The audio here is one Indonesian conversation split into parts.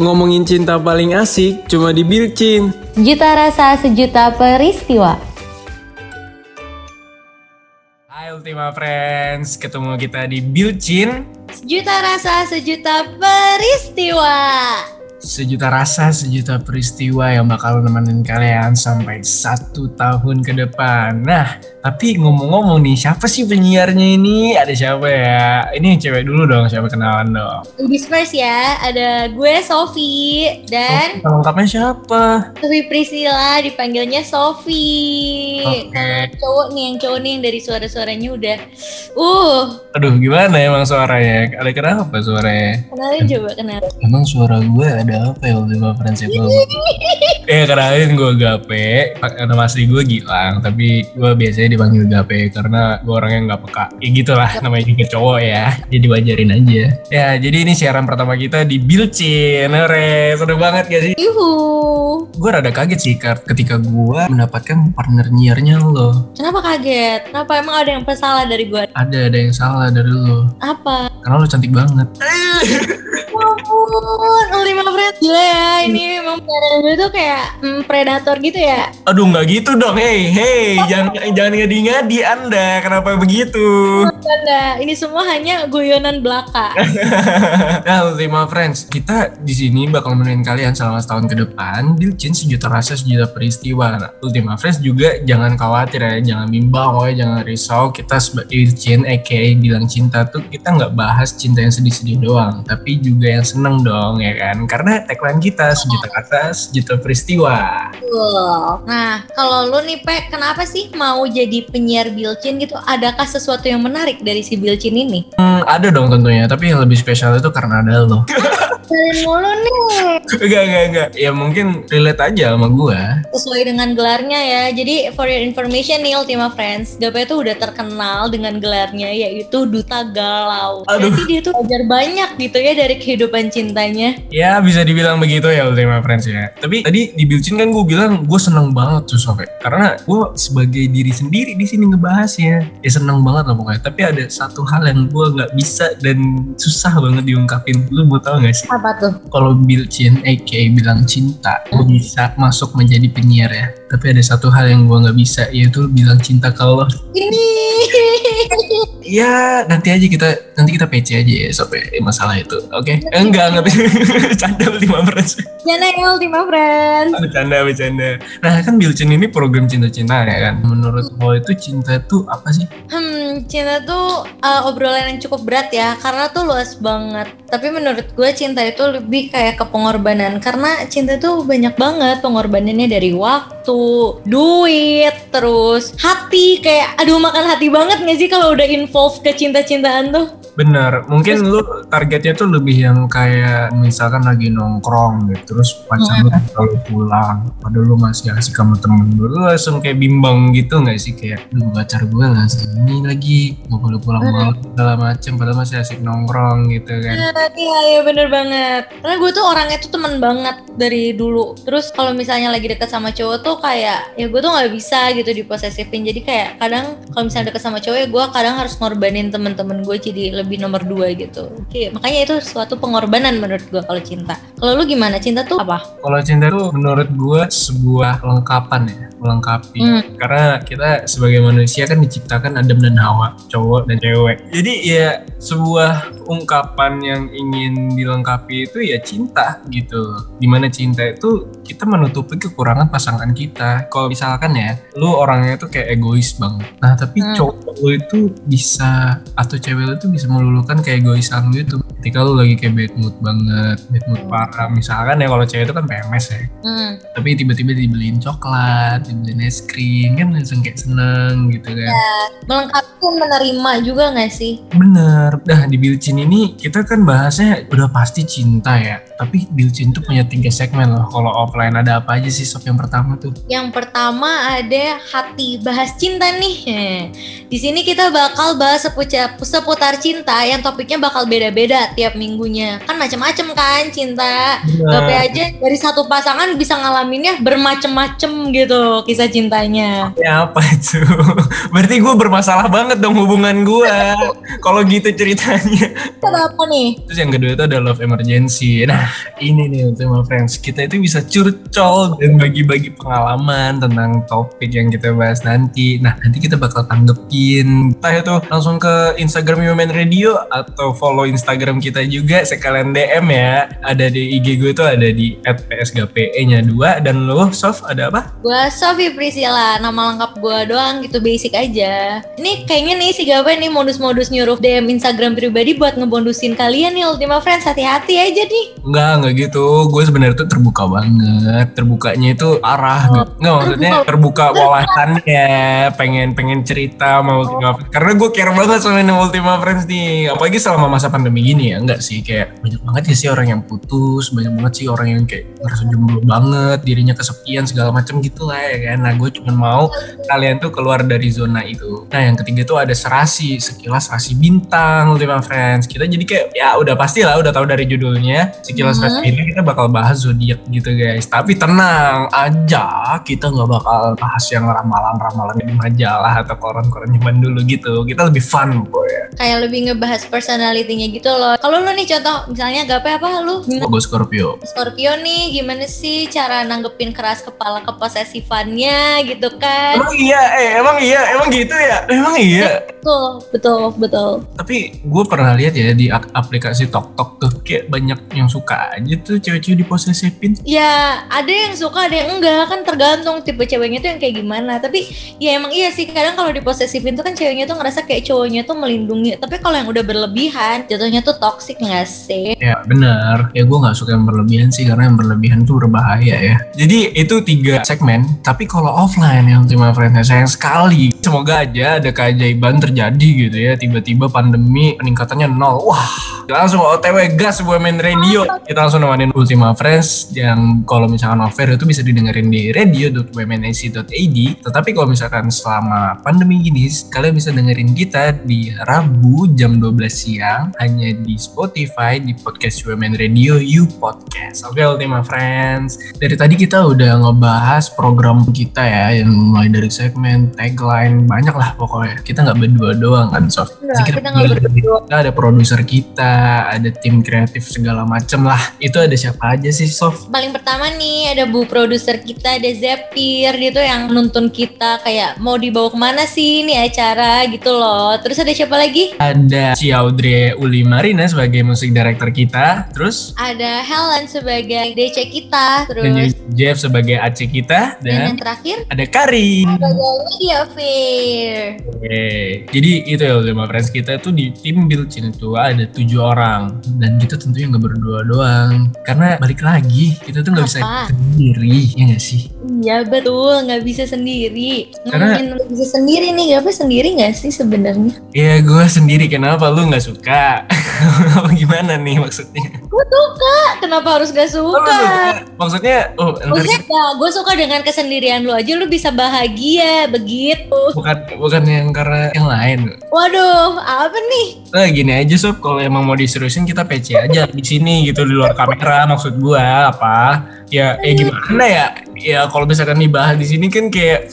ngomongin cinta paling asik cuma di Bilcin. Juta rasa sejuta peristiwa. Hai Ultima Friends, ketemu kita di Bilcin. Sejuta rasa sejuta peristiwa. Sejuta rasa, sejuta peristiwa yang bakal nemenin kalian sampai satu tahun ke depan. Nah, tapi ngomong-ngomong nih, siapa sih penyiarnya ini? Ada siapa ya? Ini yang cewek dulu dong, siapa kenalan dong? Ladies first ya, ada gue Sofi dan Oh, lengkapnya siapa? Sofi Priscilla dipanggilnya Sofi. Oke. Kalau cowok nih, yang cowok nih yang dari suara-suaranya udah, uh, Aduh, gimana emang suaranya? Ada kenapa suaranya? kenalin coba kenalin. Emang suara gue ada apa ya Ultima Friends ya? Eh kenalin gue Gape, nama asli gue Gilang, tapi gue biasanya dipanggil Gape karena gue orang yang gak peka. Ya gitu lah, namanya juga cowok ya, jadi wajarin aja. Ya, jadi ini siaran pertama kita di Bilcin, Ore, seru banget gak sih? Yuhu. Gue rada kaget sih ketika gue mendapatkan partner nyiarnya lo. Kenapa kaget? Kenapa emang ada yang salah dari gue? Ada, ada yang salah dari lo. Apa? Karena lo cantik banget. Ya ampun, Ultima Friends gila ya. Ini memang pikiran gue tuh kayak mm, predator gitu ya. Aduh nggak gitu dong, hey, hey, jangan jangan ngadi-ngadi Anda, kenapa begitu? Tanda, ini semua hanya guyonan belaka. nah, Ultima Friends, kita di sini bakal menemuin kalian selama setahun ke depan. Dilcin sejuta rasa sejuta peristiwa. Nah, Ultima Friends juga jangan khawatir ya, jangan bimbang, oh, jangan risau. Kita sebagai Dilcin, aka bilang cinta tuh kita nggak bahas cinta yang sedih-sedih doang, tapi juga yang seneng dong ya kan? Karena tagline kita sejuta rasa sejuta peristiwa. Nah, kalau lu nih, Pe, kenapa sih mau jadi penyiar Bilcin gitu? Adakah sesuatu yang menarik dari si Bilcin ini? Hmm, ada dong tentunya, tapi yang lebih spesial itu karena ada lo. Kalian mulu nih. enggak, enggak, enggak. Ya mungkin relate aja sama gua. Sesuai dengan gelarnya ya. Jadi, for your information nih, Ultima Friends, Gape tuh udah terkenal dengan gelarnya, yaitu Duta Galau. Aduh. Berarti dia tuh belajar banyak gitu ya dari kehidupan cintanya. Ya bisa dibilang begitu ya Ultima Friends ya. Tapi tadi di Bilcin kan gue bilang gue seneng banget tuh sampai karena gue sebagai diri sendiri di sini ngebahasnya. Ya seneng banget lah pokoknya. Tapi ada satu hal yang gue nggak bisa dan susah banget diungkapin. Lu mau tau gak sih? Apa tuh? Kalau Bilcin aka bilang cinta, gue bisa masuk menjadi penyiar ya. Tapi ada satu hal yang gue nggak bisa yaitu bilang cinta ke lo. Ini. Ya nanti aja kita nanti kita PC aja ya sampai masalah itu. Oke? Enggak enggak canda Ultima Friends. Ya, Ultima Friends. bercanda bercanda nah kan Bilcin ini program cinta-cinta ya kan menurut lo itu cinta itu apa sih Hmm, cinta tuh uh, obrolan yang cukup berat ya, karena tuh luas banget. Tapi menurut gue cinta itu lebih kayak ke pengorbanan, karena cinta tuh banyak banget pengorbanannya dari waktu, duit, terus hati. Kayak aduh makan hati banget gak sih kalau udah involve ke cinta-cintaan tuh? Bener mungkin lu targetnya tuh lebih yang kayak misalkan lagi nongkrong gitu terus pacar lu kalau pulang padahal lu masih asik sama temen lu lu langsung kayak bimbang gitu nggak sih kayak duh pacar gue langsung ini lagi gak boleh pulang malam segala macem padahal masih asik nongkrong gitu kan Iya, iya bener banget. Karena gue tuh orangnya tuh temen banget dari dulu. Terus kalau misalnya lagi deket sama cowok tuh kayak ya gue tuh nggak bisa gitu diposesifin. Jadi kayak kadang kalau misalnya deket sama cowok ya gue kadang harus ngorbanin temen-temen gue jadi lebih nomor dua gitu. Oke, makanya itu suatu pengorbanan menurut gue kalau cinta. Kalau lu gimana? Cinta tuh apa? Kalau cinta tuh menurut gue sebuah lengkapan ya, melengkapi. Hmm. Karena kita sebagai manusia kan diciptakan Adam dan Hawa, cowok dan cewek. Jadi ya sebuah ungkapan yang ingin dilengkapi itu ya cinta gitu. Di mana cinta itu kita menutupi kekurangan pasangan kita. Kalau misalkan ya, lu orangnya tuh kayak egois banget. Nah tapi Hmm. cowok lu itu bisa atau cewek lu tuh bisa melulukan keegoisan lu itu. Ketika lu lagi kayak bad mood banget, bad mood parah. Misalkan ya kalau cewek itu kan PMS ya Hmm. tapi tiba-tiba dibeliin coklat, dibeliin es krim kan langsung kayak seneng gitu kan. Melengkapi dan menerima juga gak sih? Bener. Nah di Bilcin ini kita kan bahasnya udah pasti cinta ya. Tapi Bilcin tuh punya tiga segmen loh. Kalau offline ada apa aja sih sob yang pertama tuh? Yang pertama ada hati bahas cinta nih. Di sini kita bakal bahas seputar, seputar cinta yang topiknya bakal beda-beda tiap minggunya. Kan macem-macem kan cinta. Tapi aja dari satu pasangan bisa ngalaminnya bermacem-macem gitu kisah cintanya. Ya apa itu? Berarti gue bermasalah banget dong hubungan gua. Kalau gitu ceritanya. Kenapa nih? Terus yang kedua itu ada love emergency. Nah, ini nih Ultima Friends. Kita itu bisa curcol dan bagi-bagi pengalaman tentang topik yang kita bahas nanti. Nah, nanti kita bakal tanggepin. Entah itu langsung ke Instagram Human Radio atau follow Instagram kita juga sekalian DM ya. Ada di IG gue itu ada di @psgpe-nya 2 dan lo Sof ada apa? Gua Sofi Priscilla, nama lengkap gua doang gitu basic aja. Ini kayaknya nih si Gapai nih modus-modus nyuruh DM Instagram pribadi buat ngebonusin kalian nih Ultima Friends hati-hati aja nih. Enggak, enggak gitu. Gue sebenarnya tuh terbuka banget. Terbukanya itu arah Oh. gitu. Enggak maksudnya terbuka wawasannya, pengen pengen cerita Ultima Friends. Karena gue care banget sama ini Ultima Friends nih. Apalagi selama masa pandemi gini ya. Enggak sih, kayak banyak banget ya sih orang yang putus, banyak banget sih orang yang kayak ngerasa jomblo banget, dirinya kesepian segala macam gitu lah ya kan. Nah, gue cuma mau kalian tuh keluar dari zona itu. Nah, yang ketiga tuh ada serasi, sekilas rasi bintang Ultima Friends. Kita jadi kayak ya udah pasti lah, udah tahu dari judulnya. Sekilas Rasi ini kita bakal bahas zodiak gitu guys. Tapi tenang aja, kita nggak bakal bahas yang ramalan-ramalan di majalah atau koran-koran zaman dulu gitu. Kita lebih fun boy. Kayak lebih ngebahas personality-nya gitu loh. Kalau lu nih contoh misalnya Gapai apa lu? Gue Scorpio. Scorpio nih gimana sih cara nanggepin keras kepala keposesifannya gitu kan? Emang iya, eh emang iya, emang gitu ya? Emang iya. Betul, betul, betul. Tapi gue pernah lihat ya di aplikasi TokTok tuh kayak banyak yang suka aja tuh cewek-cewek diposesifin. Ya ada yang suka ada yang enggak kan tergantung tipe ceweknya tuh yang kayak gimana. Tapi ya emang iya sih kadang kalau diposesifin tuh kan ceweknya tuh ngerasa kayak cowoknya tuh melindungi. Tapi kalau yang udah berlebihan jatuhnya tuh toxic nggak sih? Ya benar. Ya gue nggak suka yang berlebihan sih karena yang berlebihan tuh berbahaya ya. Jadi itu tiga segmen. Tapi kalau offline yang Ultima Friends sayang sekali. Semoga aja ada keajaiban terjadi gitu ya. Tiba-tiba pandemi peningkatannya nol. Wah langsung OTW gas main Radio. Kita langsung nemenin Ultima Friends yang kalau misalkan offer itu bisa didengerin di radio.wmnac.id. Tetapi kalau misalkan selama pandemi gini kalian bisa dengerin kita di Rabu jam 12 siang hanya di Spotify di podcast Women Radio You Podcast. Oke Ultima Friends. Dari tadi kita udah ngebahas program kita ya yang mulai dari segmen, tagline, banyak lah pokoknya. Kita nggak berdua doang kan Sof. Enggak, Jadi kita nggak berdua. kita ada produser kita, ada tim kreatif segala macem lah. Itu ada siapa aja sih Sof? Paling pertama nih ada bu produser kita ada Zephyr dia tuh yang nuntun kita kayak mau dibawa ke mana sih ini acara gitu loh. Terus ada siapa lagi? Ada si Audrey Uli Marina sebagai musik director kita. Terus Ada Helen sebagai DC kita. dan Terus juga Jeff sebagai AC kita dan yang dan terakhir ada Karin. sebagai Media Oke, jadi itu ya Ultima Friends kita tuh di tim Bilcin itu ada tujuh orang. Dan kita tentunya nggak berdua doang. Karena balik lagi kita tuh nggak bisa sendiri ya nggak sih? Iya betul, nggak bisa sendiri. Karena- Ngomongin nggak bisa sendiri nih, apa sendiri nggak sih sebenarnya? Ya gue sendiri kenapa lu nggak suka? Apa gimana nih maksudnya? Gue suka, kenapa harus gak Oh, suka? suka? Maksudnya oh Maksudnya ya, gue suka dengan kesendirian lu aja lu bisa bahagia begitu. bukan bukan yang karena yang lain. Waduh, apa nih? Nah gini aja sob, kalau emang mau diseriusin kita PC aja di sini gitu di luar kamera maksud gua apa? Ya eh gimana ya? Ya kalau misalkan dibahas di sini kan kayak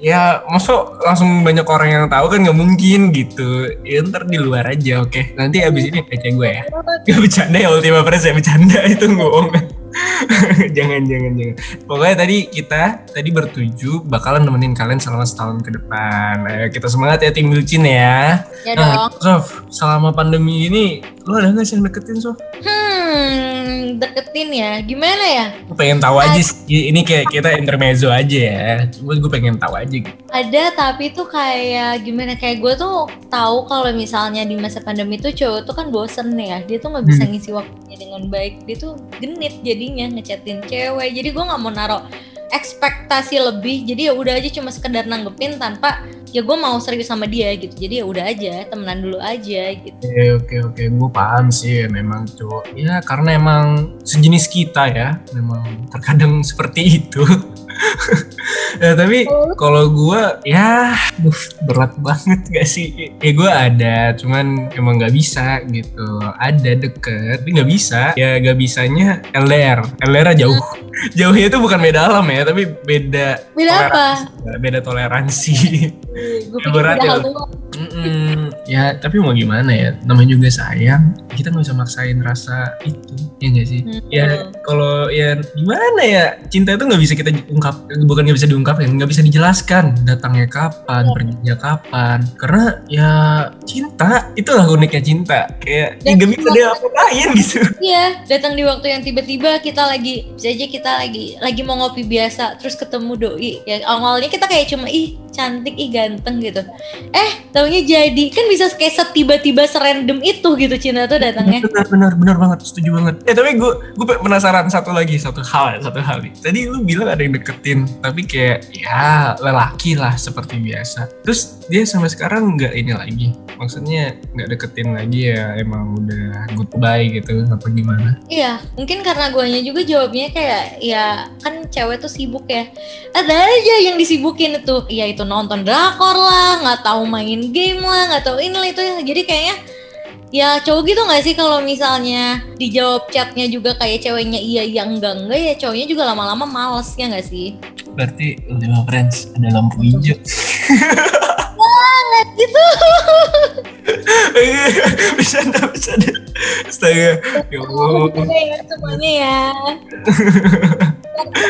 ya masuk langsung banyak orang yang tahu kan nggak mungkin gitu. Ya ntar di luar aja oke. Nanti abis ini PC gue ya. Gak bercanda ya Ultima Friends ya bercanda itu bohong jangan jangan jangan pokoknya tadi kita tadi bertuju bakalan nemenin kalian selama setahun ke depan ayo kita semangat ya tim Bilcin ya Ya Nah, dong. Sof, selama pandemi ini, lu ada nggak sih yang deketin, Sof? Hmm, deketin ya. Gimana ya? Gue pengen tahu aja sih, ini kayak kita intermezzo aja ya. Cuma gue pengen tahu aja gitu. Ada tapi tuh kayak gimana kayak gue tuh tahu kalau misalnya di masa pandemi tuh cowok tuh kan bosen ya. Dia tuh nggak bisa Hmm. ngisi waktunya dengan baik. Dia tuh genit jadinya ngechatin cewek. Jadi gue nggak mau naruh ekspektasi lebih. Jadi ya udah aja cuma sekedar nanggepin tanpa ya gue mau serius sama dia gitu. Jadi ya udah aja temenan dulu aja gitu. Oke, oke, oke. Gue paham sih memang cowok. Ya, karena emang sejenis kita ya. Memang terkadang seperti itu. ya, tapi kalau gue, ya aduh, berat banget gak sih? Ya gue ada, cuman emang gak bisa gitu. Ada deket, tapi gak bisa. Ya gak bisanya LDR. LDR jauh. Jauhnya itu bukan beda alam ya, tapi beda Beda apa? beda toleransi. gue pikir Berat udah ya. ya tapi mau gimana ya? Namanya juga sayang. Kita nggak bisa maksain rasa itu ya nggak sih? Hmm. ya kalau ya gimana ya? Cinta itu nggak bisa kita ungkap bukan nggak bisa diungkapkan nggak bisa dijelaskan. Datangnya kapan Iya. perginya kapan. Karena ya cinta itulah uniknya cinta. Kayak ya nggak bisa dia apa-apain gitu. Iya, datang di waktu yang tiba-tiba kita lagi bisa aja kita lagi lagi mau ngopi biasa terus ketemu doi. Ya awalnya kita kayak cuma ih cantik, ih ganteng gitu. Eh, taunya jadi. Kan bisa kayak setiba-tiba serandom itu gitu cinta tuh datangnya. benar benar benar banget. Setuju banget. Eh tapi gue gue penasaran satu lagi satu hal satu hal nih. Tadi lu bilang ada yang deketin tapi kayak ya lelaki lah seperti biasa. Terus dia sampai sekarang nggak ini lagi? Maksudnya nggak deketin lagi ya emang udah goodbye gitu apa gimana? Iya, mungkin karena guanya juga jawabnya kayak ya kan cewek tuh sibuk ya. Ada aja yang disibukin itu. Ya itu nonton drakor lah, nggak tahu main game lah, nggak tahu ini lah itu. ya. Jadi kayaknya ya cowok gitu nggak sih kalau misalnya dijawab chatnya juga kayak ceweknya iya iya enggak enggak ya cowoknya juga lama-lama males ya nggak sih? berarti Ultima Friends ada lampu hijau Gitu. bisa dah bisa dah astaga ya Allah ya semuanya ya.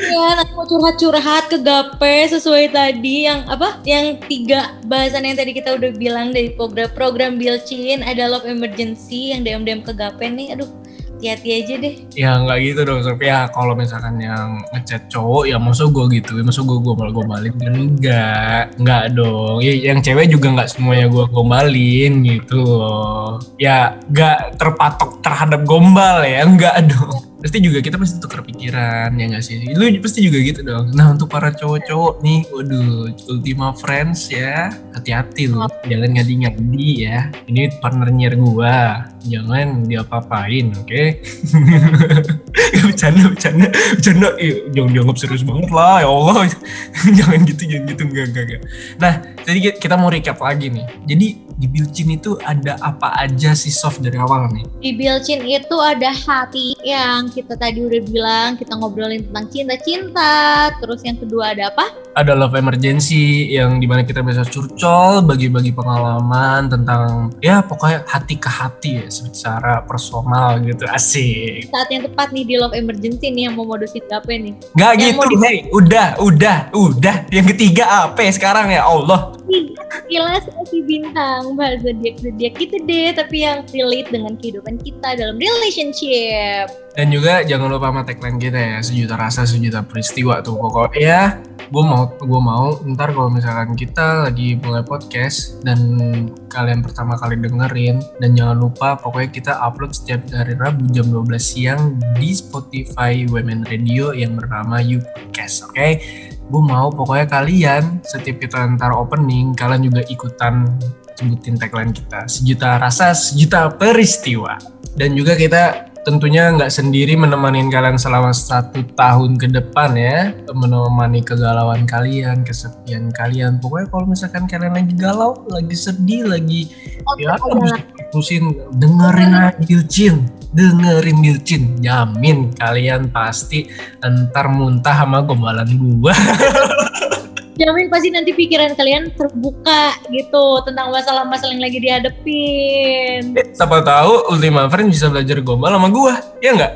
ya nanti mau curhat-curhat ke Gape sesuai tadi yang apa yang tiga bahasan yang tadi kita udah bilang dari program program Bilcin ada Love Emergency yang DM DM ke Gape nih aduh hati-hati aja deh. Ya nggak gitu dong Sof. ya kalau misalkan yang ngechat cowok ya masuk gue gitu? Masuk gue gombal gombalin kan enggak enggak dong. Ya yang cewek juga nggak semuanya gue gombalin gitu loh. Ya nggak terpatok terhadap gombal ya? Enggak dong pasti juga kita pasti tukar pikiran ya nggak sih? Lu pasti juga gitu dong. Nah untuk para cowok-cowok nih waduh Ultima Friends ya hati-hati lu. Jangan ngadi-ngadi ya. Ini partnernya gua. Jangan diapa-apain oke bercanda bercanda. Bercanda eh, jangan dianggap serius banget lah ya Allah. Jangan gitu jangan gitu enggak enggak enggak. Nah jadi ki- kita mau recap lagi nih. Jadi di Bilcin itu ada apa aja sih soft dari awal nih? Di Bilcin itu ada hati yang kita tadi udah bilang kita ngobrolin tentang cinta-cinta. Terus yang kedua ada apa? Ada love emergency yang di mana kita bisa curcol bagi-bagi pengalaman tentang ya pokoknya hati ke hati ya secara personal gitu. Asik. Saat yang tepat nih di Love Emergency nih yang mau modusin Gape nih? Nggak Yang gitu hey udah udah udah. Yang ketiga apa ya sekarang ya? Allah. Kilas si bintang bahas zodiak zodiak gitu deh. Tapi yang relate dengan kehidupan kita dalam relationship dan juga jangan lupa sama tagline kita ya sejuta rasa sejuta peristiwa tuh. Pokoknya ya gue mau gue mau ntar kalau misalkan kita lagi mulai podcast dan kalian pertama kali dengerin dan jangan lupa pokoknya kita upload setiap hari Rabu jam 12 siang di Spotify Women Radio yang bernama You Podcast oke? Gue mau pokoknya kalian setiap kita ntar opening kalian juga ikutan sebutin tagline kita. Sejuta rasa sejuta peristiwa. Dan juga kita tentunya nggak sendiri menemani kalian selama satu tahun ke depan ya. Menemani kegalauan kalian kesepian kalian. Pokoknya kalau misalkan kalian lagi galau lagi sedih lagi ya habis pusing dengerin Bilcin dengerin Bilcin jamin kalian pasti ntar muntah sama gombalan gua jamin pasti nanti pikiran kalian terbuka gitu tentang masalah-masalah yang lagi dihadepin siapa tahu Ultima Friend bisa belajar gombal sama gua ya nggak?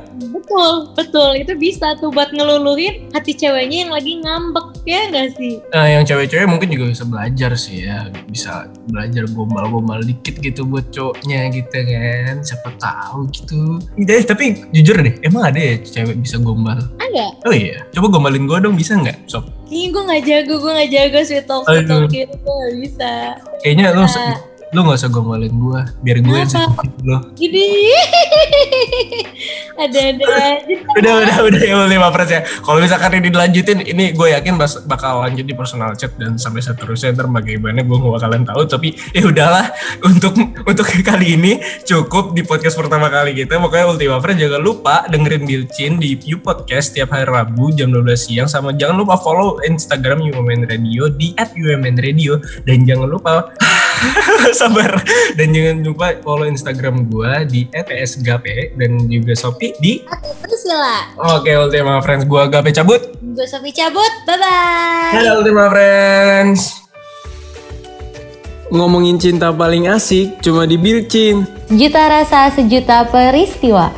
Betul betul. Itu bisa tuh buat ngeluluhin hati ceweknya yang lagi ngambek ya nggak sih? Nah, yang cewek-cewek mungkin juga bisa belajar sih ya, bisa belajar gombal-gombal dikit gitu buat cowoknya gitu kan, siapa tahu gitu. Eh, tapi jujur deh, emang ada ya cewek bisa gombal? ada. Oh iya, coba gombalin gue dong bisa nggak, sob? Ih, gue gak jago, gue gak jago sweet talk, sweet talk gitu, gue gak bisa. Kayaknya lu Bisa. Lu nggak usah gombalin gue, biar gue yang sensitif lo. Ini ada-ada aja. Udah, udah, udah ya lima friends ya. Kalau misalkan ini dilanjutin, ini gue yakin bakal lanjut di personal chat dan sampai seterusnya ntar bagaimana gue gak bakalan tahu. Tapi ya udahlah untuk untuk kali ini cukup di podcast pertama kali kita. Pokoknya Ultima Friends jangan lupa dengerin Bilcin di You Podcast setiap hari Rabu jam 12 siang sama jangan lupa follow Instagram UMN Radio di @UMN dan jangan lupa sabar dan jangan lupa follow Instagram gua di @psgp dan juga Shopee di Terus lah, Oke Ultima Friends gua Gape cabut. gue Sofi cabut, bye-bye. Dadah Ultima Friends. ngomongin cinta paling asik cuma di Bilcin. Juta rasa sejuta peristiwa.